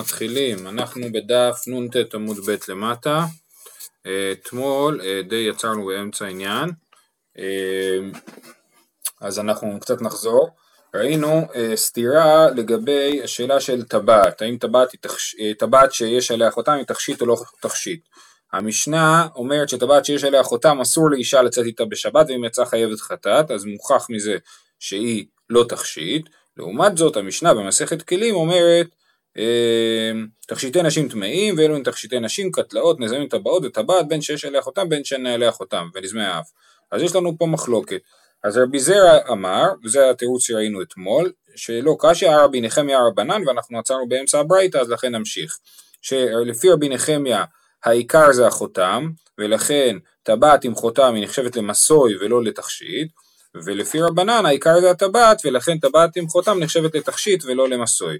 מתחילים, אנחנו בדף נ"ט עמוד ב' למטה, אתמול אה, די יצרנו באמצע העניין, אה, אז אנחנו קצת נחזור, ראינו אה, סתירה לגבי השאלה של טבעת, האם טבעת, תחש... טבעת שיש עליה חותם היא תכשיט או לא תכשיט. המשנה אומרת שטבעת שיש עליה חותם אסור לאישה לצאת איתה בשבת ואם יצאה חייבת חטאת, אז מוכח מזה שהיא לא תכשיט. לעומת זאת המשנה במסכת כלים אומרת תכשיטי נשים טמאים ואלו הן תכשיטי נשים קטלאות נזמים טבעות וטבעת בין שיש עליה חותם בין שאין עליה חותם ונזמי האף. אז יש לנו פה מחלוקת. אז רבי זרע אמר וזה התירוץ שראינו אתמול שלא קשיא רבי נחמיה רבנן ואנחנו עצרנו באמצע הברייתא אז לכן נמשיך. שלפי רבי נחמיה העיקר זה החותם ולכן טבעת עם חותם היא נחשבת למסוי ולא לתכשיט ולפי רבנן העיקר זה הטבעת ולכן טבעת עם חותם נחשבת לתכשיט ולא למסוי.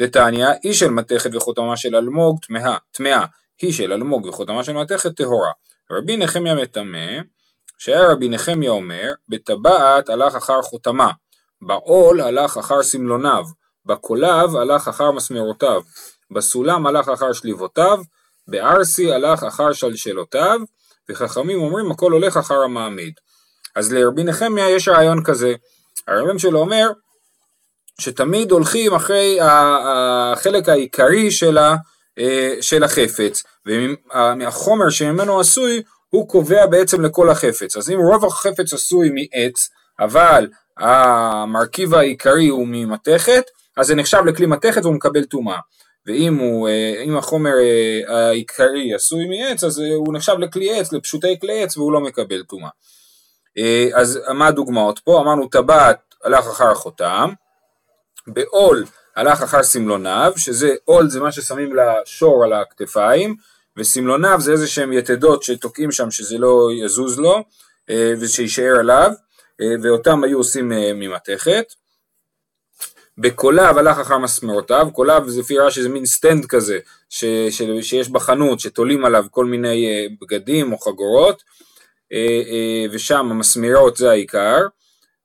דתניא, היא של מתכת וחותמה של אלמוג טמאה, טמאה, היא של אלמוג וחותמה של מתכת טהורה. רבי נחמיה מטמא, שהיה רבי נחמיה אומר, בטבעת הלך אחר חותמה, בעול הלך אחר סמלוניו, בקולב הלך אחר מסמרותיו, בסולם הלך אחר שליבותיו, בארסי הלך אחר שלשלותיו, וחכמים אומרים הכל הולך אחר המעמיד. אז לרבי נחמיה יש רעיון כזה, הרעיון שלו אומר שתמיד הולכים אחרי החלק העיקרי של, ה, אה, של החפץ, והחומר שממנו עשוי הוא קובע בעצם לכל החפץ. אז אם רוב החפץ עשוי מעץ, אבל המרכיב העיקרי הוא ממתכת, אז זה נחשב לכלי מתכת והוא מקבל טומאה. ואם הוא, אה, החומר אה, העיקרי עשוי מעץ, אז הוא נחשב לכלי עץ, לפשוטי כלי עץ, והוא לא מקבל טומאה. אז מה הדוגמאות פה? אמרנו טבעת הלך אחר החותם, בעול הלך אחר סמלוניו, שזה עול זה מה ששמים לשור על הכתפיים, וסמלוניו זה איזה שהם יתדות שתוקעים שם שזה לא יזוז לו אה, ושיישאר עליו, אה, ואותם היו עושים אה, ממתכת. בקולב הלך אחר מסמרותיו, קולב זה לפי רש"י זה מין סטנד כזה ש, ש, שיש בחנות שתולים עליו כל מיני בגדים או חגורות ושם המסמרות זה העיקר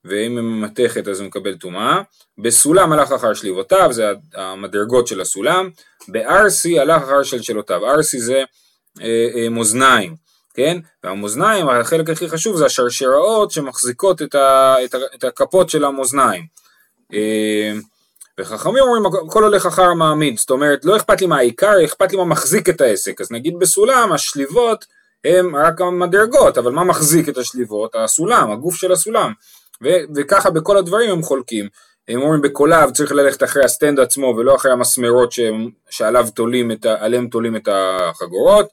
ואם היא ממתכת אז הוא מקבל טומאה, בסולם הלך אחר שליבותיו, זה המדרגות של הסולם, בארסי הלך אחר שלשלותיו, ארסי זה אה, אה, מאזניים, כן? והמאזניים, החלק הכי חשוב זה השרשראות שמחזיקות את, ה, את, ה, את הכפות של המאזניים. אה, וחכמים אומרים הכל הולך אחר המעמיד, זאת אומרת לא אכפת לי מה העיקר, אכפת לי מה מחזיק את העסק, אז נגיד בסולם השליבות הם רק המדרגות, אבל מה מחזיק את השליבות? הסולם, הגוף של הסולם. ו- וככה בכל הדברים הם חולקים. הם אומרים בקולב צריך ללכת אחרי הסטנד עצמו ולא אחרי המסמרות שהם, שעליו תולים את, עליהם תולים את החגורות,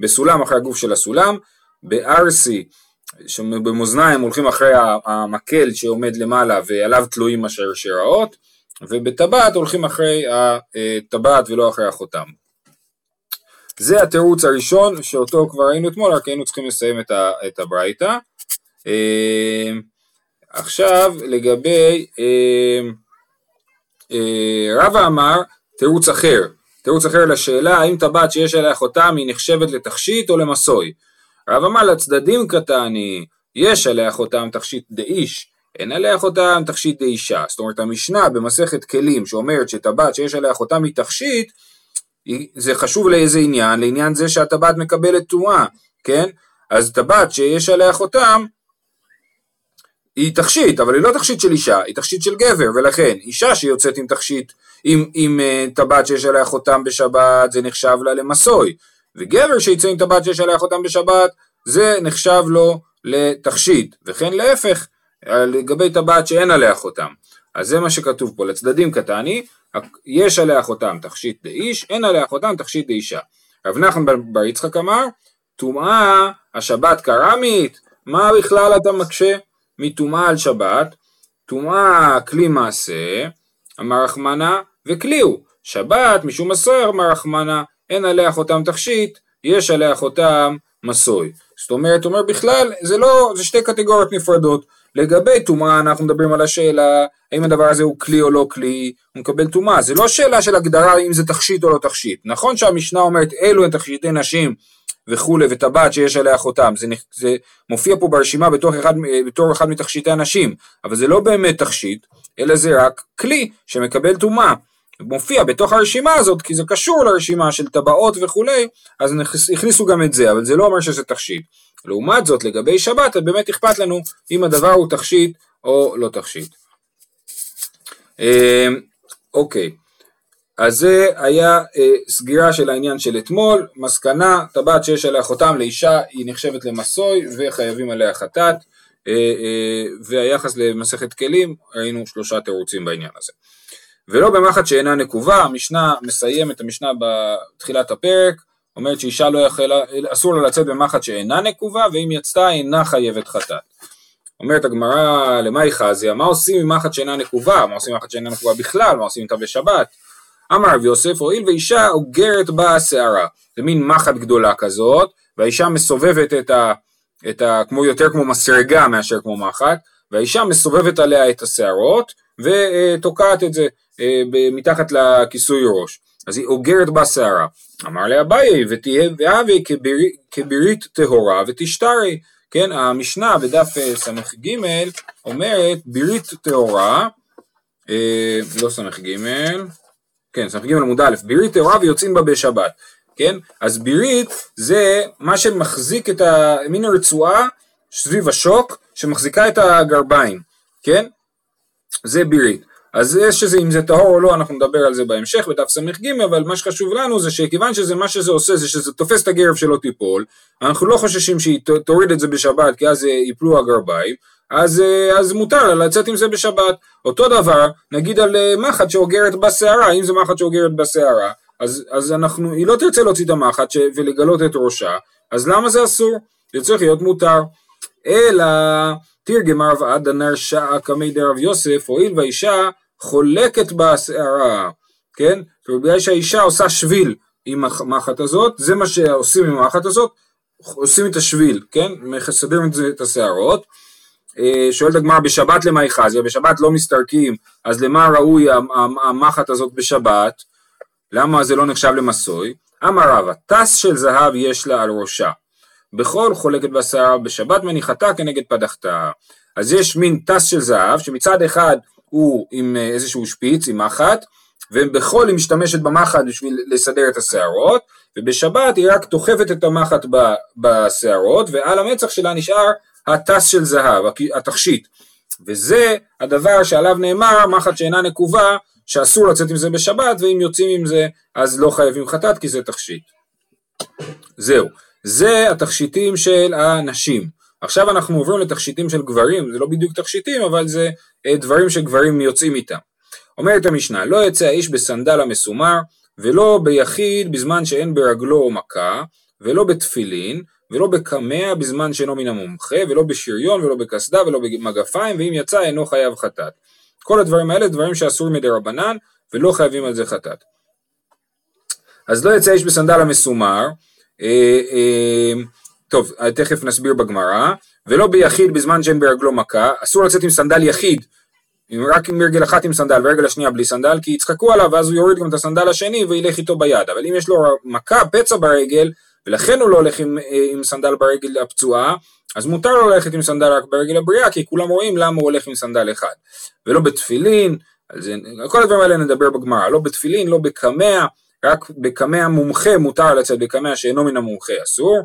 בסולם אחרי הגוף של הסולם, בארסי במאזניים הולכים אחרי המקל שעומד למעלה ועליו תלויים השרשראות, ובטבעת הולכים אחרי הטבעת ולא אחרי החותם. זה התירוץ הראשון שאותו כבר ראינו אתמול, רק היינו צריכים לסיים את הברייתא. עכשיו לגבי אה, אה, רבא אמר תירוץ אחר, תירוץ אחר לשאלה האם טבעת שיש עליה חותם היא נחשבת לתכשיט או למסוי. רב אמר לצדדים קטני יש עליה חותם תכשיט דאיש אין עליה חותם תכשיט דאישה. זאת אומרת המשנה במסכת כלים שאומרת שטבעת שיש עליה חותם היא תכשיט זה חשוב לאיזה עניין? לעניין זה שהטבעת מקבלת טומאה, כן? אז טבעת שיש עליה חותם היא תכשיט, אבל היא לא תכשיט של אישה, היא תכשיט של גבר, ולכן אישה שיוצאת עם תכשיט, עם, עם uh, טבעת שיש עליה חותם בשבת, זה נחשב לה למסוי, וגבר שיצא עם טבעת שיש עליה חותם בשבת, זה נחשב לו לתכשיט, וכן להפך, לגבי טבעת שאין עליה חותם. אז זה מה שכתוב פה, לצדדים קטני, יש עליה חותם תכשיט דאיש, אין עליה חותם תכשיט דאישה. רב נחמן בר יצחק אמר, טומאה השבת קרמית, מה בכלל אתה מקשה? מטומאה על שבת, טומאה כלי מעשה, אמר רחמנה, וכלי הוא. שבת משום מסויר, אמר רחמנה, אין עליה חותם תכשיט, יש עליה חותם מסוי. זאת אומרת, אומר בכלל, זה לא, זה שתי קטגוריות נפרדות. לגבי טומאה אנחנו מדברים על השאלה האם הדבר הזה הוא כלי או לא כלי, הוא מקבל טומאה. זה לא שאלה של הגדרה אם זה תכשיט או לא תכשיט. נכון שהמשנה אומרת אלו הן תכשיטי נשים וכולי, וטבעת שיש עליה חותם, זה, זה מופיע פה ברשימה בתור אחד, בתור אחד מתכשיטי הנשים, אבל זה לא באמת תכשיט, אלא זה רק כלי שמקבל טומאה. מופיע בתוך הרשימה הזאת, כי זה קשור לרשימה של טבעות וכולי, אז הכניסו גם את זה, אבל זה לא אומר שזה תכשיט. לעומת זאת, לגבי שבת, באמת אכפת לנו אם הדבר הוא תכשיט או לא תכשיט. אמ, אוקיי, אז זה היה אה, סגירה של העניין של אתמול, מסקנה, טבעת שיש עליה חותם לאישה היא נחשבת למסוי וחייבים עליה חטאת, אה, אה, והיחס למסכת כלים, ראינו שלושה תירוצים בעניין הזה. ולא במחט שאינה נקובה, המשנה מסיים את המשנה בתחילת הפרק, אומרת שאישה לא יכלה, אסור לה לצאת במחט שאינה נקובה, ואם יצאה אינה חייבת חטאת. אומרת הגמרא, למה היא חזיה? מה עושים עם מחט שאינה נקובה? מה עושים עם מחט שאינה נקובה בכלל? מה עושים איתה בשבת? אמר רב יוסף, הואיל ואישה אוגרת בה השערה. זה מין מחט גדולה כזאת, והאישה מסובבת את ה... את ה כמו יותר כמו מסרגה מאשר כמו מחט, והאישה מסובבת עליה את השערות, ותוקעת את זה אה, מתחת לכיסוי ראש. אז היא אוגרת בה שערה. אמר לאביי, ותהיה והווה כבירית טהורה ותשתרי. כן, המשנה בדף אה, ס"ג אומרת בירית טהורה, אה, לא ס"ג, כן, ס"ג עמוד א', בירית טהורה ויוצאים בה בשבת, כן, אז בירית זה מה שמחזיק את מין הרצועה סביב השוק שמחזיקה את הגרביים, כן, זה בירית. אז יש איזה, אם זה טהור או לא, אנחנו נדבר על זה בהמשך בדף ס"ג, אבל מה שחשוב לנו זה שכיוון שזה מה שזה עושה זה שזה תופס את הגרב שלא תיפול, אנחנו לא חוששים שהיא תוריד את זה בשבת כי אז ייפלו הגרביים, אז, אז מותר לה לצאת עם זה בשבת. אותו דבר, נגיד על אה, מחט שאוגרת בשערה, אם זה מחט שאוגרת בשערה, אז, אז אנחנו, היא לא תרצה להוציא את המחט ש, ולגלות את ראשה, אז למה זה אסור? זה צריך להיות מותר. אלא תרגם הרב עדה שעה קמי דרב יוסף, הואיל והאישה חולקת בשערה, כן? בגלל שהאישה עושה שביל עם המחט הזאת, זה מה שעושים עם המחט הזאת, עושים את השביל, כן? מסדרים את השערות. אה, שואלת הגמרא בשבת למה חזיה, בשבת לא מסתרקים, אז למה ראוי המחט הזאת בשבת? למה זה לא נחשב למסוי? אמר רבא, טס של זהב יש לה על ראשה. בכל חולקת בשערה בשבת מניחתה כנגד פדחתה. אז יש מין טס של זהב שמצד אחד הוא עם אה, איזשהו שפיץ, עם מחט, ובחול היא משתמשת במחט בשביל לסדר את השערות, ובשבת היא רק תוחפת את המחט בשערות, ועל המצח שלה נשאר הטס של זהב, התכשיט. וזה הדבר שעליו נאמר, מחט שאינה נקובה, שאסור לצאת עם זה בשבת, ואם יוצאים עם זה אז לא חייבים חטאת כי זה תכשיט. זהו, זה התכשיטים של הנשים. עכשיו אנחנו עוברים לתכשיטים של גברים, זה לא בדיוק תכשיטים, אבל זה אה, דברים שגברים יוצאים איתם. אומרת המשנה, לא יצא האיש בסנדל המסומר, ולא ביחיד בזמן שאין ברגלו מכה, ולא בתפילין, ולא בקמע בזמן שאינו מן המומחה, ולא בשריון, ולא בקסדה, ולא במגפיים, ואם יצא אינו חייב חטאת. כל הדברים האלה דברים שאסור מדרבנן, ולא חייבים על זה חטאת. אז לא יצא איש בסנדל המסומר, אה, אה, טוב, תכף נסביר בגמרא, ולא ביחיד בזמן שאין ברגלו מכה, אסור לצאת עם סנדל יחיד, רק עם רגל אחת עם סנדל ורגל השנייה בלי סנדל, כי יצחקו עליו ואז הוא יוריד גם את הסנדל השני וילך איתו ביד, אבל אם יש לו מכה, פצע ברגל, ולכן הוא לא הולך עם, אה, עם סנדל ברגל הפצועה, אז מותר לו ללכת עם סנדל רק ברגל הבריאה, כי כולם רואים למה הוא הולך עם סנדל אחד. ולא בתפילין, אז כל הדברים האלה נדבר בגמרא, לא בתפילין, לא בקמע, רק בקמע מומחה מותר לצאת, בקמע שאינו מן המומחה אסור.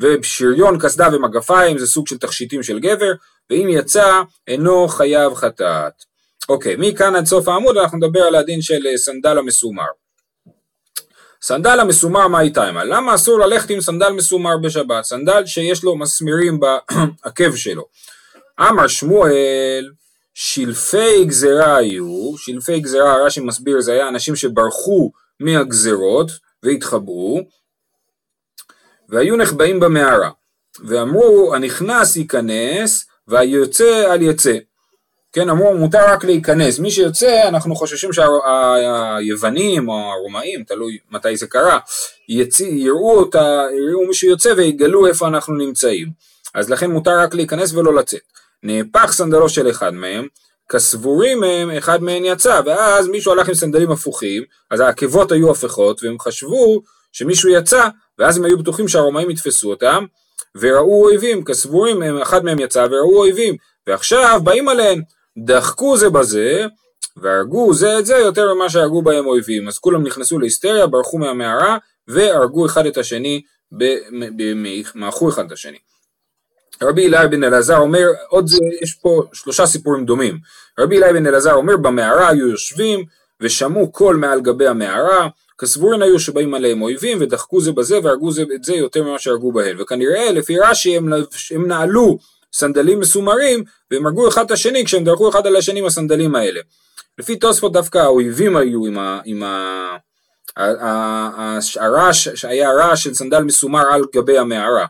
ושריון, קסדה ומגפיים זה סוג של תכשיטים של גבר, ואם יצא אינו חייב חטאת. אוקיי, מכאן עד סוף העמוד אנחנו נדבר על הדין של אה, סנדל המסומר. סנדל המסומר מאי טעמא? למה אסור ללכת עם סנדל מסומר בשבת? סנדל שיש לו מסמירים בעקב שלו. אמר שמואל, שלפי גזרה היו, שלפי גזרה רש"י מסביר זה היה אנשים שברחו מהגזרות והתחבאו, והיו נחבאים במערה, ואמרו הנכנס ייכנס והיוצא אל יצא. כן, אמרו מותר רק להיכנס, מי שיוצא אנחנו חוששים שהיוונים או הרומאים, תלוי מתי זה קרה, יראו אותה, יראו מי שיוצא ויגלו איפה אנחנו נמצאים, אז לכן מותר רק להיכנס ולא לצאת. נהפך סנדלו של אחד מהם, כסבורים מהם אחד מהם יצא, ואז מישהו הלך עם סנדלים הפוכים, אז העקבות היו הפכות, והם חשבו שמישהו יצא, ואז הם היו בטוחים שהרומאים יתפסו אותם, וראו אויבים, כסבורים, אחד מהם יצא וראו אויבים, ועכשיו באים עליהם, דחקו זה בזה, והרגו זה את זה יותר ממה שהרגו בהם אויבים. אז כולם נכנסו להיסטריה, ברחו מהמערה והרגו אחד את השני, מעכו אחד את השני. רבי אלי בן אלעזר אומר, עוד זה, יש פה שלושה סיפורים דומים. רבי אלי בן אלעזר אומר, במערה היו יושבים ושמעו קול מעל גבי המערה, כסבורין היו שבאים עליהם אויבים ודחקו זה בזה והרגו זה את זה יותר ממה שהרגו בהן. וכנראה לפי רש"י הם, הם נעלו סנדלים מסומרים והם הרגו אחד את השני כשהם דרכו אחד על השני עם הסנדלים האלה. לפי תוספות דווקא האויבים היו עם ה... עם ה הרעש, שהיה רעש של סנדל מסומר על גבי המערה.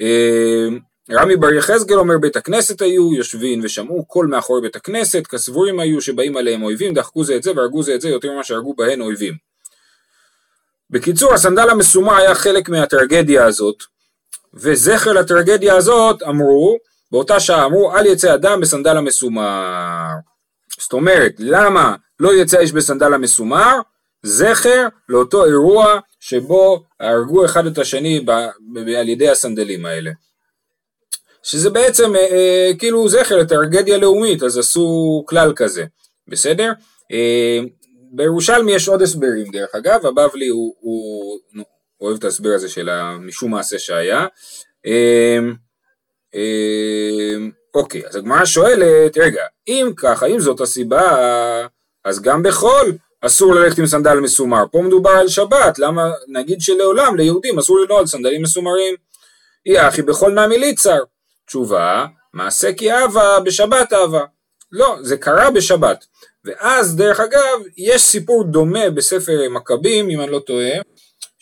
אה, רמי בר יחזקאל אומר בית הכנסת היו יושבים ושמעו קול מאחורי בית הכנסת כסבורים היו שבאים עליהם אויבים דחקו זה את זה והרגו זה את זה יותר ממה שהרגו בהן אויבים. בקיצור הסנדל המסומר היה חלק מהטרגדיה הזאת וזכר לטרגדיה הזאת אמרו באותה שעה אמרו אל יצא אדם בסנדל המסומר זאת אומרת למה לא יצא איש בסנדל המסומר זכר לאותו אירוע שבו הרגו אחד את השני ב, ב, על ידי הסנדלים האלה. שזה בעצם אה, אה, כאילו זכר לטרגדיה לאומית, אז עשו כלל כזה, בסדר? אה, בירושלמי יש עוד הסברים דרך אגב, הבבלי הוא, הוא, אוהב את ההסבר הזה של משום מעשה שהיה. אה, אה, אוקיי, אז הגמרא שואלת, רגע, אם ככה, אם זאת הסיבה, אז גם בחול אסור ללכת עם סנדל מסומר. פה מדובר על שבת, למה נגיד שלעולם ליהודים אסור לנעול סנדלים מסומרים? אי אחי בכל נמי ליצר. תשובה, מעשה כי אהבה בשבת אהבה. לא, זה קרה בשבת. ואז דרך אגב, יש סיפור דומה בספר מכבים, אם אני לא טועה,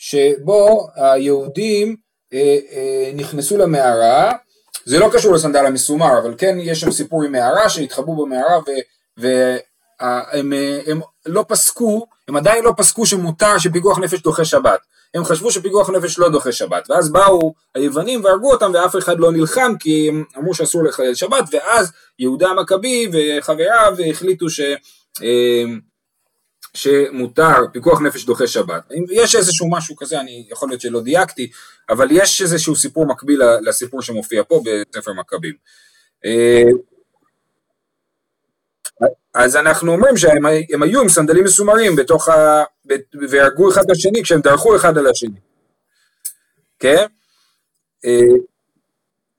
שבו היהודים אה, אה, נכנסו למערה, זה לא קשור לסנדל המסומר, אבל כן יש שם סיפור עם מערה שהתחבאו במערה ו, והם הם לא פסקו, הם עדיין לא פסקו שמותר שפיקוח נפש דוחה שבת. הם חשבו שפיקוח נפש לא דוחה שבת, ואז באו היוונים והרגו אותם ואף אחד לא נלחם כי הם אמרו שאסור לחלל שבת, ואז יהודה המכבי וחבריו החליטו ש... אה, שמותר פיקוח נפש דוחה שבת. יש איזשהו משהו כזה, אני יכול להיות שלא דייקתי, אבל יש איזשהו סיפור מקביל לסיפור שמופיע פה בספר מכבים. אה, אז אנחנו אומרים שהם היו עם סנדלים מסומרים בתוך ה... והרגו אחד את השני כשהם דרכו אחד על השני. כן? אה,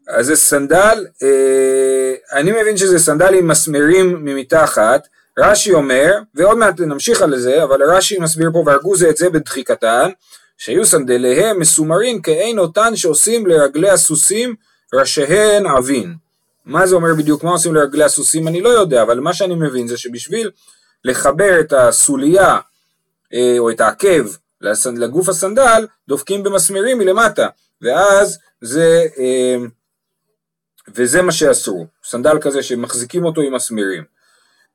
אז זה סנדל, אה, אני מבין שזה סנדל עם מסמרים ממתחת, רש"י אומר, ועוד מעט נמשיך על זה, אבל רש"י מסביר פה והרגו זה את זה בדחיקתן, שהיו סנדליהם מסומרים כעין אותן שעושים לרגלי הסוסים ראשיהן עבין. מה זה אומר בדיוק, מה עושים לרגלי הסוסים אני לא יודע, אבל מה שאני מבין זה שבשביל לחבר את הסוליה אה, או את העקב לגוף הסנדל, דופקים במסמרים מלמטה, ואז זה, אה, וזה מה שעשו, סנדל כזה שמחזיקים אותו עם מסמרים.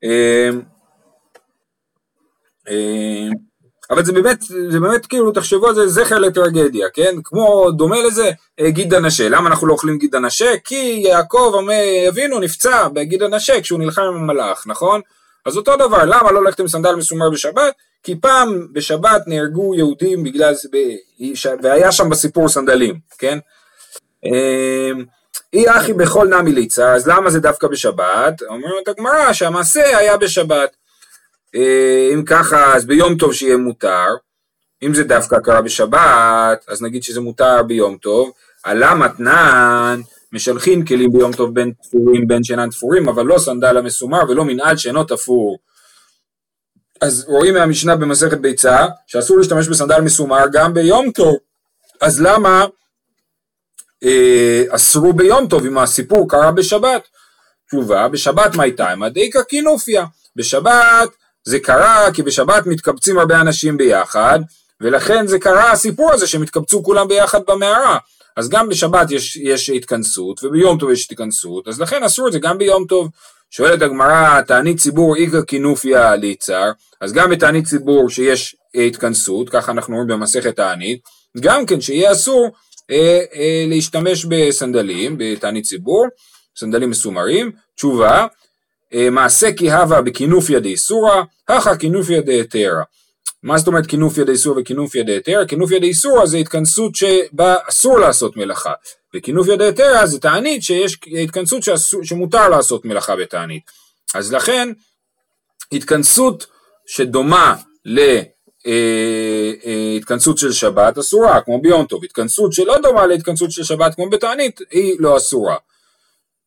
אה, אבל זה באמת, זה באמת כאילו, תחשבו על זה, זכר לטרגדיה, כן? כמו, דומה לזה, גיד הנשה. למה אנחנו לא אוכלים גיד הנשה? כי יעקב אבינו נפצע בגיד הנשה כשהוא נלחם עם המלאך, נכון? אז אותו דבר, למה לא ללכת עם סנדל מסומר בשבת? כי פעם בשבת נהרגו יהודים בגלל, והיה שם בסיפור סנדלים, כן? אי אחי בכל נמי ליצה, אז למה זה דווקא בשבת? אומרת הגמרא שהמעשה היה בשבת. אה, אם ככה, אז ביום טוב שיהיה מותר. אם זה דווקא קרה בשבת, אז נגיד שזה מותר ביום טוב. עלה מתנן, משלחין כלים ביום טוב בין תפורים בין שאינן תפורים, אבל לא סנדל המסומר ולא מנעד שאינו תפור. אז רואים מהמשנה במסכת ביצה, שאסור להשתמש בסנדל מסומר גם ביום טוב. אז למה אסרו ביום טוב אם הסיפור קרה בשבת? תשובה, בשבת מה הייתה? עם הדאיקה קינופיה. בשבת זה קרה כי בשבת מתקבצים הרבה אנשים ביחד, ולכן זה קרה הסיפור הזה שהם התקבצו כולם ביחד במערה. אז גם בשבת יש, יש התכנסות, וביום טוב יש התכנסות, אז לכן אסור את זה גם ביום טוב. שואלת הגמרא, תענית ציבור איכא כינופיה ליצר, אז גם בתענית ציבור שיש התכנסות, ככה אנחנו רואים במסכת תענית, גם כן שיהיה אסור אה, אה, להשתמש בסנדלים, בתענית ציבור, סנדלים מסומרים, תשובה, אה, מעשה כי הווה בכינופיה דאיסורא, הכא כינופיה דהתרא. מה זאת אומרת כינופיה דאיסורא וכינופיה דהתרא? כינופיה דאיסורא זה התכנסות שבה אסור לעשות מלאכה, וכינופיה דהתרא זה תענית שיש התכנסות שאסור, שמותר לעשות מלאכה בתענית. אז לכן התכנסות שדומה להתכנסות של שבת אסורה, כמו ביום טוב, התכנסות שלא דומה להתכנסות של שבת כמו בתענית, היא לא אסורה.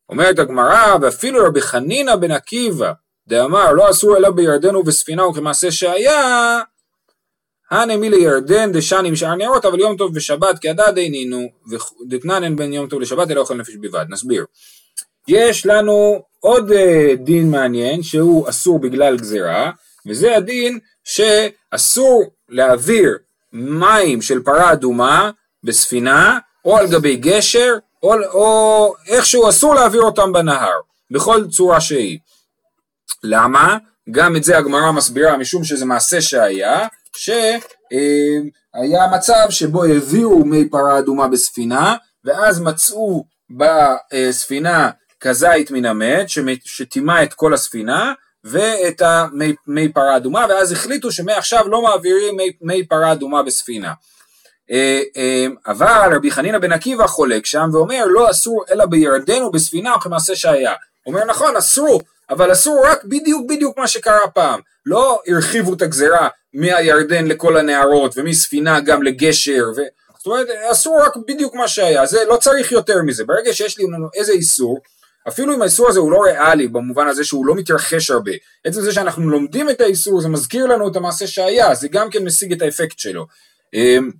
אומרת הגמרא, ואפילו רבי חנינא בן עקיבא, דאמר לא אסור אלא בירדן ובספינה וכמעשה שהיה, הנמי לירדן דשני משאר נרות, אבל יום טוב ושבת כהדד אינינו, דתנן בין יום טוב לשבת אלא אוכל נפש בלבד. נסביר. יש לנו עוד אה, דין מעניין שהוא אסור בגלל גזירה, וזה הדין שאסור להעביר מים של פרה אדומה בספינה או על גבי גשר או, או איכשהו אסור להעביר אותם בנהר בכל צורה שהיא. למה? גם את זה הגמרא מסבירה משום שזה מעשה שהיה שהיה מצב שבו העבירו מי פרה אדומה בספינה ואז מצאו בספינה כזית מן המת שטימא את כל הספינה ואת המי פרה אדומה ואז החליטו שמעכשיו לא מעבירים מי, מי פרה אדומה בספינה. אה, אה, אבל רבי חנינא בן עקיבא חולק שם ואומר לא אסור אלא בירדן ובספינה וכמעשה שהיה. אומר נכון אסרו אבל אסור רק בדיוק בדיוק מה שקרה פעם. לא הרחיבו את הגזרה מהירדן לכל הנערות ומספינה גם לגשר ו... זאת אומרת אסור רק בדיוק מה שהיה זה לא צריך יותר מזה ברגע שיש לנו איזה איסור אפילו אם האיסור הזה הוא לא ריאלי במובן הזה שהוא לא מתרחש הרבה. עצם זה שאנחנו לומדים את האיסור זה מזכיר לנו את המעשה שהיה זה גם כן משיג את האפקט שלו. אמ,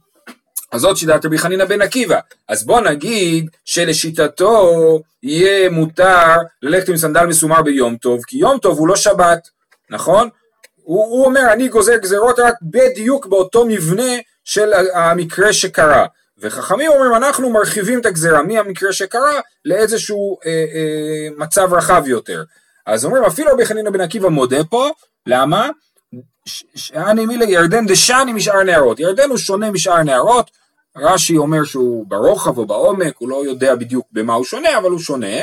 אז זאת שיטת רבי חנינא בן עקיבא. אז בוא נגיד שלשיטתו יהיה מותר ללכת עם סנדל מסומר ביום טוב כי יום טוב הוא לא שבת נכון? הוא, הוא אומר אני גוזר גזרות רק בדיוק באותו מבנה של המקרה שקרה וחכמים אומרים אנחנו מרחיבים את הגזרה מהמקרה שקרה לאיזשהו אה, אה, מצב רחב יותר. אז אומרים אפילו רבי חנינא בן עקיבא מודה פה, למה? שאני מילי ירדן דשני משאר נערות, ירדן הוא שונה משאר נערות, רש"י אומר שהוא ברוחב או בעומק, הוא לא יודע בדיוק במה הוא שונה, אבל הוא שונה,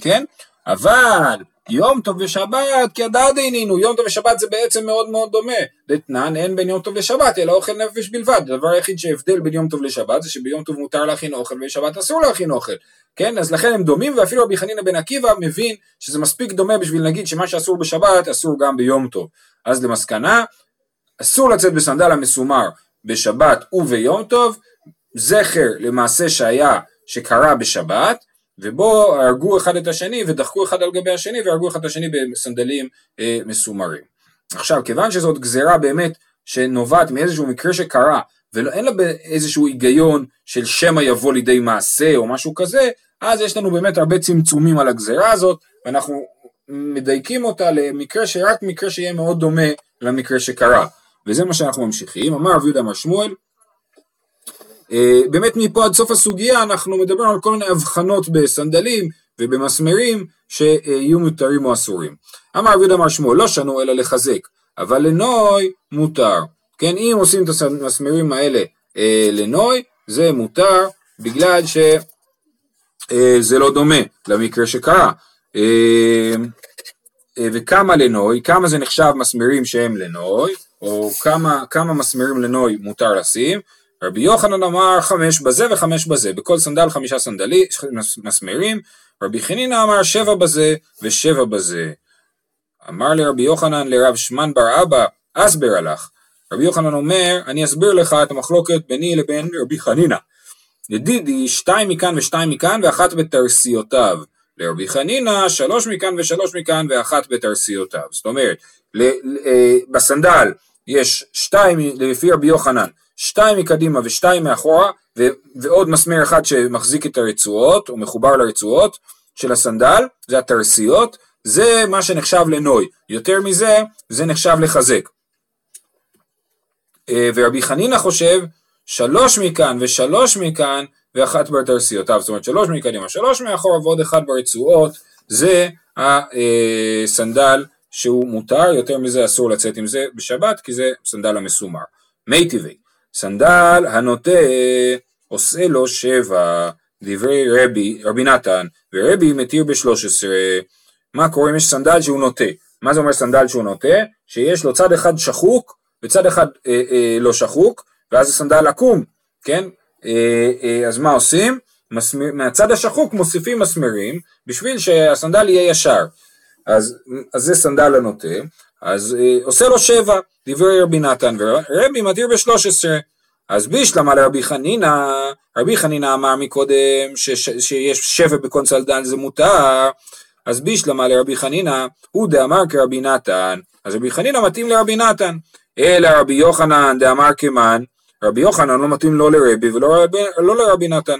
כן? אבל יום טוב ושבת כדד עינינו, יום טוב ושבת זה בעצם מאוד מאוד דומה. דתנן אין בין יום טוב לשבת, אלא אוכל נפש בלבד. הדבר היחיד שהבדל בין יום טוב לשבת זה שביום טוב מותר להכין אוכל ובשבת אסור להכין אוכל. כן, אז לכן הם דומים, ואפילו רבי חנינא בן עקיבא מבין שזה מספיק דומה בשביל להגיד שמה שאסור בשבת אסור גם ביום טוב. אז למסקנה, אסור לצאת בסנדל המסומר בשבת וביום טוב, זכר למעשה שהיה שקרה בשבת, ובו הרגו אחד את השני ודחקו אחד על גבי השני והרגו אחד את השני בסנדלים אה, מסומרים. עכשיו כיוון שזאת גזירה באמת שנובעת מאיזשהו מקרה שקרה ואין לה איזשהו היגיון של שמא יבוא לידי מעשה או משהו כזה אז יש לנו באמת הרבה צמצומים על הגזירה הזאת ואנחנו מדייקים אותה למקרה שרק מקרה שיהיה מאוד דומה למקרה שקרה וזה מה שאנחנו ממשיכים אמר רבי יהודה אמר שמואל באמת מפה עד סוף הסוגיה אנחנו מדברים על כל מיני הבחנות בסנדלים ובמסמרים שיהיו מותרים או אסורים. אמר רבי אמר שמו לא שנו אלא לחזק, אבל לנוי מותר. כן, אם עושים את המסמרים האלה אה, לנוי, זה מותר בגלל שזה אה, לא דומה למקרה שקרה. אה, אה, וכמה לנוי, כמה זה נחשב מסמרים שהם לנוי, או כמה, כמה מסמרים לנוי מותר לשים, רבי יוחנן אמר חמש בזה וחמש בזה, בכל סנדל חמישה סנדלי, מסמרים, רבי חנינא אמר שבע בזה ושבע בזה. אמר לרבי יוחנן לרב שמן בר אבא, אסבר הלך. רבי יוחנן אומר, אני אסביר לך את המחלוקת ביני לבין רבי חנינא. לדידי שתיים מכאן ושתיים מכאן ואחת בתרסיותיו. לרבי חנינא שלוש מכאן ושלוש מכאן ואחת בתרסיותיו. זאת אומרת, אה, בסנדל יש שתיים לפי רבי יוחנן שתיים מקדימה ושתיים מאחורה ו- ועוד מסמר אחד שמחזיק את הרצועות או מחובר לרצועות של הסנדל, זה התרסיות, זה מה שנחשב לנוי, יותר מזה זה נחשב לחזק. אה, ורבי חנינא חושב שלוש מכאן ושלוש מכאן ואחת בתרסיותיו, זאת אומרת שלוש מקדימה, שלוש מאחורה ועוד אחד ברצועות, זה הסנדל שהוא מותר, יותר מזה אסור לצאת עם זה בשבת כי זה סנדל המסומר. מיתיבי סנדל הנוטה עושה לו שבע, דברי רבי, רבי נתן, ורבי מתיר בשלוש עשרה. מה קורה אם יש סנדל שהוא נוטה? מה זה אומר סנדל שהוא נוטה? שיש לו צד אחד שחוק וצד אחד אה, אה, לא שחוק, ואז הסנדל עקום, כן? אה, אה, אז מה עושים? מסמר, מהצד השחוק מוסיפים מסמרים בשביל שהסנדל יהיה ישר. אז, אז זה סנדל הנוטה, אז אה, עושה לו שבע, דברי רבי נתן, ורבי מתיר בשלוש עשרה. אז בשלמא לרבי חנינא, רבי חנינא אמר מקודם ש, ש, שיש בכל סנדל זה מותר, אז בישלמה לרבי חנינא, הוא דאמר כרבי נתן, אז רבי חנינא מתאים לרבי נתן, אלא רבי יוחנן דאמר כמן, רבי יוחנן לא מתאים לא לרבי ולא לרבי, לא לרבי נתן.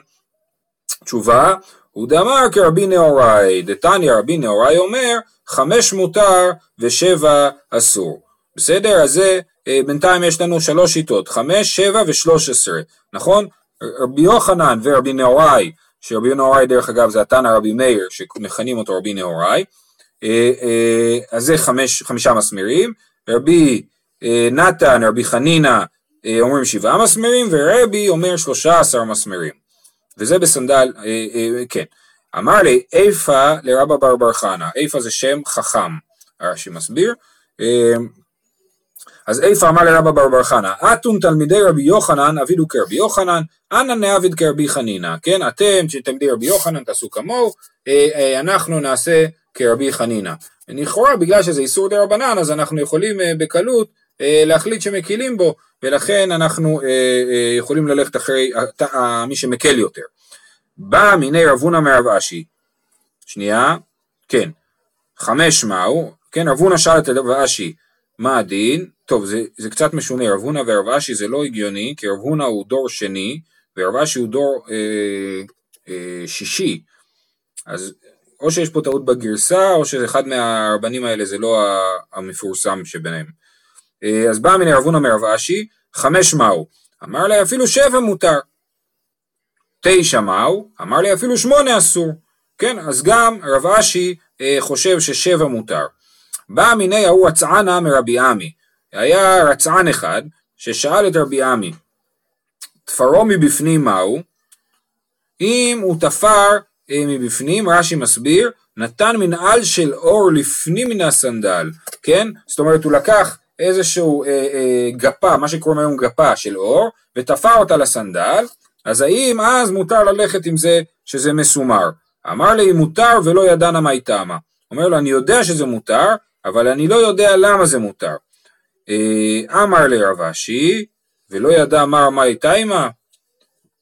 תשובה, הוא דאמר כרבי נהוראי, דתניא רבי נהוראי אומר, חמש מותר ושבע אסור. בסדר? אז זה, אה, בינתיים יש לנו שלוש שיטות, חמש, שבע ושלוש עשרה, נכון? רבי יוחנן ורבי נהוראי, שרבי נהוראי דרך אגב זה התנא רבי מאיר, שמכנים אותו רבי נהוראי, אה, אה, אז זה חמש, חמישה מסמרים, רבי נתן, רבי חנינא אומרים שבעה מסמרים, ורבי אומר שלושה עשר מסמרים. וזה בסנדל, כן. אמר לי, איפה לרבא בר בר חנא, איפה זה שם חכם, הרש"י מסביר. אז איפה אמר לרבא בר בר חנא, אתום תלמידי רבי יוחנן אבידו כרבי יוחנן, אנא נעביד כרבי חנינא, כן, אתם שתלמידי רבי יוחנן תעשו כמוהו, אה, אה, אנחנו נעשה כרבי חנינא. לכאורה בגלל שזה איסור דה רבנן אז אנחנו יכולים אה, בקלות להחליט שמקילים בו, ולכן אנחנו יכולים ללכת אחרי מי שמקל יותר. בא מיני רבונה מרב אשי, שנייה, כן, חמש מהו, כן, רבונה שאל את רב אשי, מה הדין? טוב, זה, זה קצת משונה, רב הונא ורב אשי זה לא הגיוני, כי רב הונא הוא דור שני, ורב אשי הוא דור אה, אה, שישי. אז או שיש פה טעות בגרסה, או שאחד מהרבנים האלה זה לא המפורסם שביניהם. אה, אז בא מיני רב הונא מרב אשי, חמש מהו? אמר לי אפילו שבע מותר. תשע מהו? אמר לי אפילו שמונה אסור. כן, אז גם רב אשי אה, חושב ששבע מותר. בא מיני ההוא רצענה מרבי עמי. היה רצען אחד ששאל את רבי עמי, תפרו מבפנים מהו? אם הוא תפר אה, מבפנים, רש"י מסביר, נתן מנעל של אור לפנים מן הסנדל, כן? זאת אומרת הוא לקח איזשהו אה, אה, גפה, מה שקוראים היום גפה של אור, ותפר אותה לסנדל, אז האם אז מותר ללכת עם זה שזה מסומר? אמר לי מותר ולא ידענה מה איתמה. אומר לו אני יודע שזה מותר, אבל אני לא יודע למה זה מותר. אה, אמר לרב אשי, ולא ידע מר מאי תימה,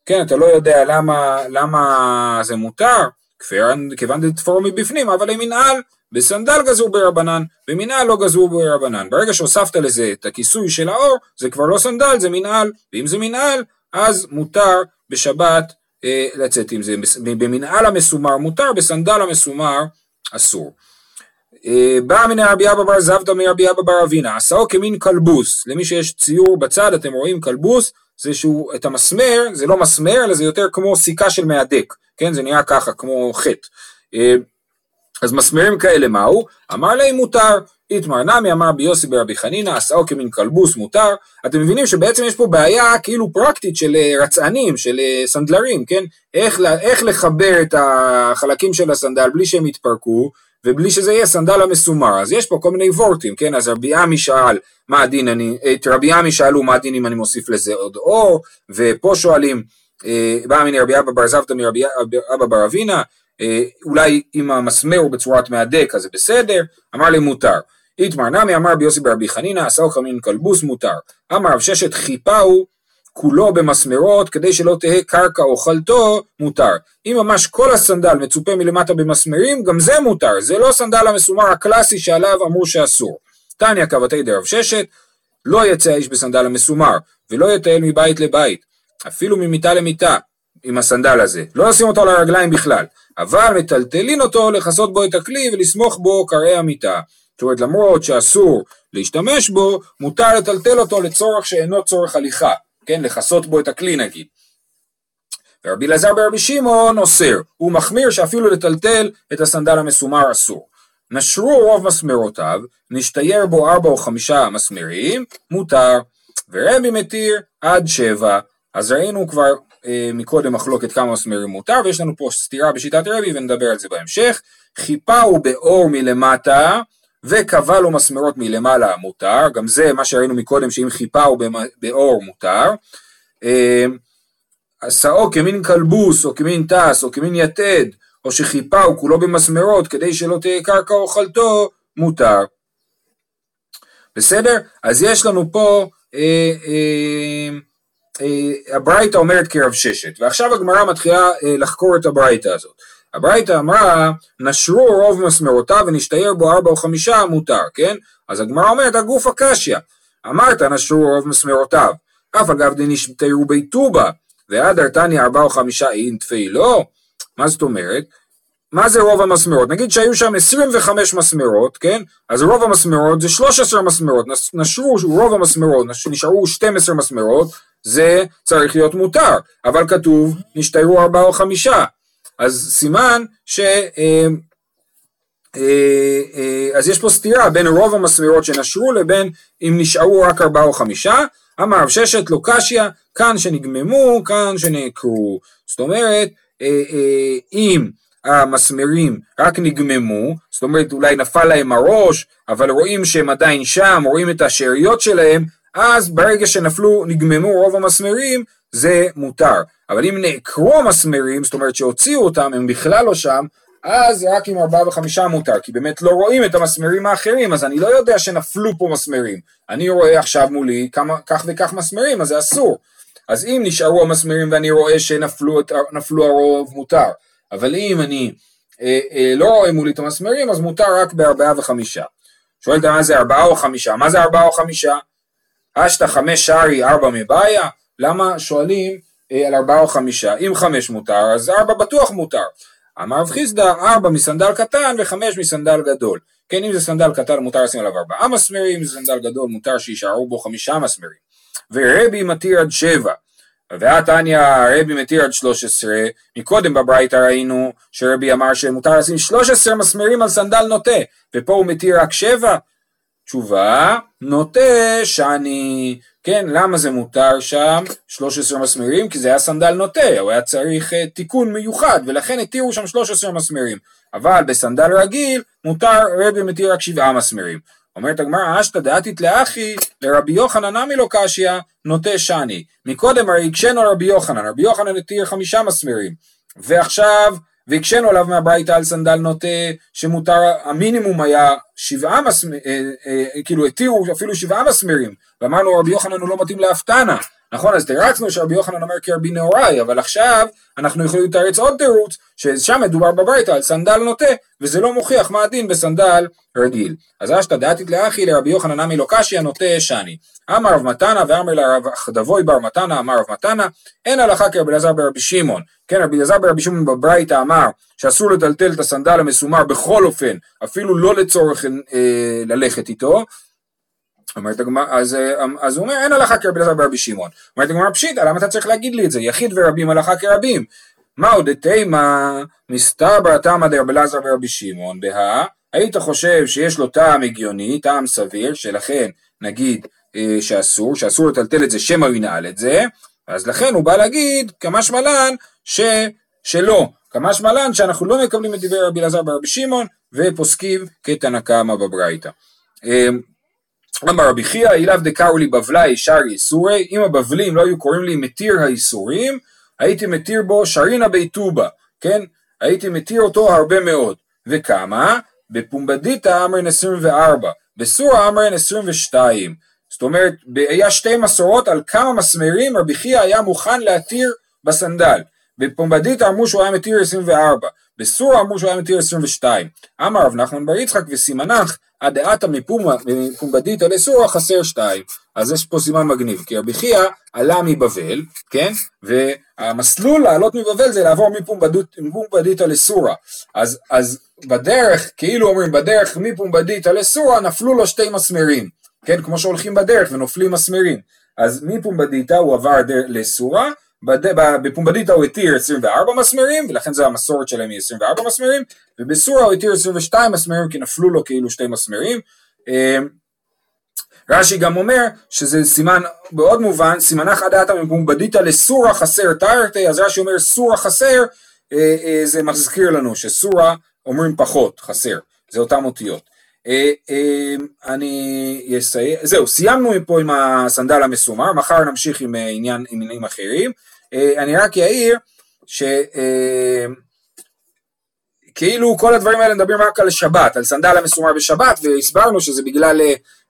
כן, אתה לא יודע למה, למה זה מותר, כיוון דתפור מבפנים, אבל למנהל, בסנדל גזור ברבנן, במנהל לא גזור ברבנן. ברגע שהוספת לזה את הכיסוי של האור, זה כבר לא סנדל, זה מנהל, ואם זה מנהל, אז מותר בשבת אה, לצאת עם זה. במנהל המסומר מותר, בסנדל המסומר אסור. אה, בא מן רבי אבא בר זבתא מרבי אבא בר אבינה, עשאו כמין כלבוס, למי שיש ציור בצד אתם רואים כלבוס, זה שהוא, את המסמר, זה לא מסמר אלא זה יותר כמו סיכה של מהדק, כן זה נראה ככה כמו חטא. אה, אז מסמרים כאלה מהו? אמר להם מותר, איתמר נמי אמר ביוסי ברבי חנינא, עשאו כמין כלבוס מותר, אתם מבינים שבעצם יש פה בעיה כאילו פרקטית של אה, רצענים, של סנדלרים, כן? איך, איך לחבר את החלקים של הסנדל בלי שהם יתפרקו, ובלי שזה יהיה סנדל המסומר. אז יש פה כל מיני וורטים, כן? אז רבי עמי שאל מה הדין, אני, את רבי עמי שאלו מה הדין אם אני מוסיף לזה עוד אור, ופה שואלים, אה, בא מיני רבי אבא בר זבתא מרבי אבא בר אבינה, אה, אולי אם המסמר הוא בצורת מהדק אז זה בסדר, אמר לי מותר. איתמר נמי אמר ביוסי ברבי חנינא, עשאו חמין כלבוס מותר. אמר רב ששת חיפה הוא כולו במסמרות כדי שלא תהא קרקע אוכלתו מותר. אם ממש כל הסנדל מצופה מלמטה במסמרים גם זה מותר, זה לא סנדל המסומר הקלאסי שעליו אמרו שאסור. תניא קבתי דרב ששת לא יצא האיש בסנדל המסומר ולא יטייל מבית לבית אפילו ממיטה למיטה עם הסנדל הזה, לא לשים אותו על הרגליים בכלל, אבל מטלטלין אותו לכסות בו את הכלי ולסמוך בו קרעי המיטה. זאת אומרת למרות שאסור להשתמש בו, מותר לטלטל אותו לצורך שאינו צורך הליכה. כן, לכסות בו את הכלי נגיד. ורבי אלעזר ברבי שמעון אוסר, הוא מחמיר שאפילו לטלטל את הסנדל המסומר אסור. נשרו רוב מסמרותיו, נשתייר בו ארבע או חמישה מסמרים, מותר, ורבי מתיר עד שבע. אז ראינו כבר אה, מקודם מחלוקת כמה מסמרים מותר, ויש לנו פה סתירה בשיטת רבי ונדבר על זה בהמשך. חיפה הוא באור מלמטה, וקבע לו מסמרות מלמעלה מותר, גם זה מה שראינו מקודם שאם חיפה הוא באור מותר. עשאו אמ, כמין כלבוס או כמין טס או כמין יתד או שחיפה הוא כולו במסמרות כדי שלא תהיה קרקע אוכלתו, מותר. בסדר? אז יש לנו פה, אה, אה, אה, הברייתא אומרת כרב ששת, ועכשיו הגמרא מתחילה אה, לחקור את הברייתא הזאת. הברייתא אמרה, נשרו רוב מסמרותיו ונשתער בו ארבע או חמישה, מותר, כן? אז הגמרא אומרת, הגוף הקשיא. אמרת, נשרו רוב מסמרותיו. אף אגב דנשתערו ביתובה, ועד ארתני ארבע או חמישה אין תפי לא. מה זאת אומרת? מה זה רוב המסמרות? נגיד שהיו שם 25 מסמרות, כן? אז רוב המסמרות זה 13 מסמרות, נשרו רוב המסמרות, נשארו 12 מסמרות, זה צריך להיות מותר, אבל כתוב נשתרו ארבעה או חמישה, אז סימן ש... אה, אה, אה, אז יש פה סתירה בין רוב המסמרות שנשרו לבין אם נשארו רק ארבעה או חמישה, אמר רב ששת לא קשיא, כאן שנגממו, כאן שנעקרו. זאת אומרת, אם המסמרים רק נגממו, זאת אומרת אולי נפל להם הראש, אבל רואים שהם עדיין שם, רואים את השאריות שלהם, אז ברגע שנפלו, נגממו רוב המסמרים, זה מותר. אבל אם נעקרו המסמרים, זאת אומרת שהוציאו אותם, הם בכלל לא שם, אז רק עם ארבעה וחמישה מותר, כי באמת לא רואים את המסמרים האחרים, אז אני לא יודע שנפלו פה מסמרים. אני רואה עכשיו מולי כמה, כך וכך מסמרים, אז זה אסור. אז אם נשארו המסמרים ואני רואה שנפלו הרוב, מותר. אבל אם אני אה, אה, לא רואה מולי את המסמרים, אז מותר רק בארבעה וחמישה. שואלת מה זה ארבעה או חמישה? מה זה ארבעה או חמישה? אשתא חמש שערי ארבע מבעיה? למה שואלים אה, על ארבעה או חמישה? אם חמש מותר, אז ארבע בטוח מותר. אמר רב חיסדא, ארבע מסנדל קטן וחמש מסנדל גדול. כן, אם זה סנדל קטן מותר לשים עליו ארבעה מסמרים, אם זה סנדל גדול מותר שיישארו בו חמישה מסמרים. ורבי מתיר עד שבע. ועתניא רבי מתיר עד 13, מקודם בברייתא ראינו שרבי אמר שמותר לשים 13 מסמרים על סנדל נוטה, ופה הוא מתיר רק 7. תשובה, נוטה שאני, כן, למה זה מותר שם 13 מסמרים? כי זה היה סנדל נוטה, הוא היה צריך uh, תיקון מיוחד, ולכן התירו שם 13 מסמרים. אבל בסנדל רגיל מותר רבי מתיר רק 7 מסמרים. אומרת הגמרא, אשתא דעתית לאחי, לרבי יוחנן נמי לא קשיא, נוטה שני. מקודם הרי הקשינו רבי יוחנן, רבי יוחנן התיר חמישה מסמרים. ועכשיו, והקשינו עליו מהברייתא על סנדל נוטה, שמותר, המינימום היה שבעה מסמרים, אה, אה, כאילו התירו אפילו שבעה מסמרים. ואמרנו רבי יוחנן הוא לא מתאים להפתנה. נכון, אז תרצנו שרבי יוחנן אומר כרבי נהוראי, אבל עכשיו אנחנו יכולים לתרץ עוד תירוץ, ששם מדובר בברייתא על סנדל נוטה, וזה לא מוכיח מה הדין בסנדל רגיל. אז אשתא דעתית לאחי לרבי יוחנן עמי לא קשיא נוטה שני. אמר רב מתנה ואמר לרב דבוי בר מתנה אמר רב מתנה, אין הלכה כרבי אלעזר ברבי שמעון. כן, רבי אלעזר ברבי שמעון בברייתא אמר שאסור לטלטל את הסנדל המסומר בכל אופן, אפילו לא לצורך אה, ללכת איתו, אומרת הגמרא, אז, אה, אז הוא אומר אין הלכה כרבי אלעזר ברבי שמעון. אומרת הגמרא פשיטא, למה אתה צריך להגיד לי את זה? יחיד ורבים הלכה כרבים. מהו דתימה מסתבר תמא דרבי אלעזר ברבי שמעון, בהא היית חושב שיש לו טעם הגיוני, טעם סביר, שלכן נגיד אה, שאסור, שאסור לטלטל את זה שמא הוא ינעל את זה, אז לכן הוא בא להגיד כמשמע לן ש, שלא, כמשמע לן שאנחנו לא מקבלים את דברי רבי אלעזר ברבי שמעון ופוסקים כתנא קמא בברייתא. אמר רבי חייא, אילאו דקראו לי בבלי שר איסורי, אם הבבלים לא היו קוראים לי מתיר האיסורים, הייתי מתיר בו שרינה ביתובה, כן? הייתי מתיר אותו הרבה מאוד. וכמה? בפומבדיתא אמרן 24, בסורה אמרן 22. זאת אומרת, היה שתי מסורות על כמה מסמרים רבי חייא היה מוכן להתיר בסנדל. בפומבדיתא אמרו שהוא היה מתיר 24, בסורה אמרו שהוא היה מתיר 22. אמר רב נחמן בר יצחק וסימנך הדעתה מפומבדיתא לסורה חסר שתיים. אז יש פה סימן מגניב, כי רבי חייא עלה מבבל, כן? והמסלול לעלות מבבל זה לעבור מפומבדיתא לסורה. אז, אז בדרך, כאילו אומרים בדרך מפומבדיתא לסורה נפלו לו שתי מסמרים, כן? כמו שהולכים בדרך ונופלים מסמרים. אז מפומבדיתא הוא עבר לסורה, בפומבדיתא הוא התיר 24 מסמרים, ולכן זו המסורת שלהם היא 24 מסמרים, ובסורה הוא התיר 22 מסמרים כי נפלו לו כאילו שתי מסמרים. אמ, רש"י גם אומר שזה סימן בעוד מובן, סימנך עדתה מפומבדיתא לסורה חסר תרתי, אז רש"י אומר סורה חסר, אה, אה, זה מזכיר לנו שסורה אומרים פחות, חסר, זה אותם אותיות. אה, אני אסיים, זהו, סיימנו פה עם הסנדל המסומר, מחר נמשיך עם עניינים אחרים. אני רק אעיר ש... כאילו כל הדברים האלה מדברים רק על שבת, על סנדל המסומר בשבת, והסברנו שזה בגלל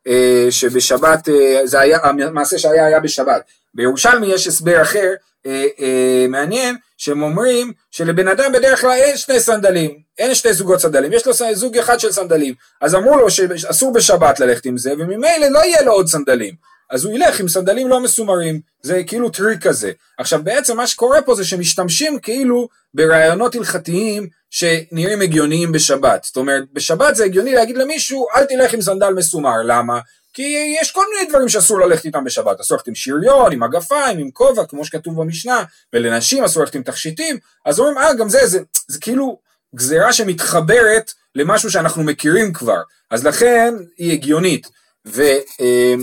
אה, שבשבת, אה, זה היה, המעשה שהיה היה בשבת. בירושלמי יש הסבר אחר, אה, אה, מעניין, שהם אומרים שלבן אדם בדרך כלל אין שני סנדלים, אין שתי זוגות סנדלים, יש לו זוג אחד של סנדלים, אז אמרו לו שאסור בשבת ללכת עם זה, וממילא לא יהיה לו עוד סנדלים. אז הוא ילך עם סנדלים לא מסומרים, זה כאילו טריק כזה. עכשיו בעצם מה שקורה פה זה שמשתמשים כאילו ברעיונות הלכתיים שנראים הגיוניים בשבת. זאת אומרת, בשבת זה הגיוני להגיד למישהו, אל תלך עם סנדל מסומר, למה? כי יש כל מיני דברים שאסור ללכת איתם בשבת, אסור ללכת עם שריון, עם מגפיים, עם כובע, כמו שכתוב במשנה, ולנשים אסור ללכת עם תכשיטים, אז אומרים, אה, גם זה, זה, זה, זה כאילו גזירה שמתחברת למשהו שאנחנו מכירים כבר, אז לכן היא הגיונית. ו, אה,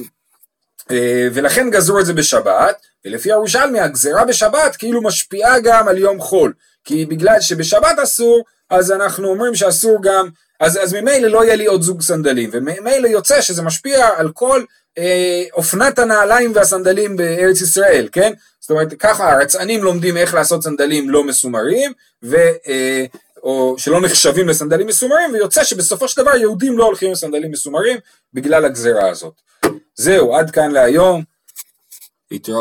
ולכן גזרו את זה בשבת, ולפי הירושלמי הגזרה בשבת כאילו משפיעה גם על יום חול, כי בגלל שבשבת אסור, אז אנחנו אומרים שאסור גם, אז, אז ממילא לא יהיה לי עוד זוג סנדלים, וממילא יוצא שזה משפיע על כל אה, אופנת הנעליים והסנדלים בארץ ישראל, כן? זאת אומרת, ככה הרצענים לומדים איך לעשות סנדלים לא מסומרים, ו... אה, או שלא נחשבים לסנדלים מסומרים, ויוצא שבסופו של דבר יהודים לא הולכים עם סנדלים מסומרים בגלל הגזרה הזאת. זהו, עד כאן להיום. להתראות.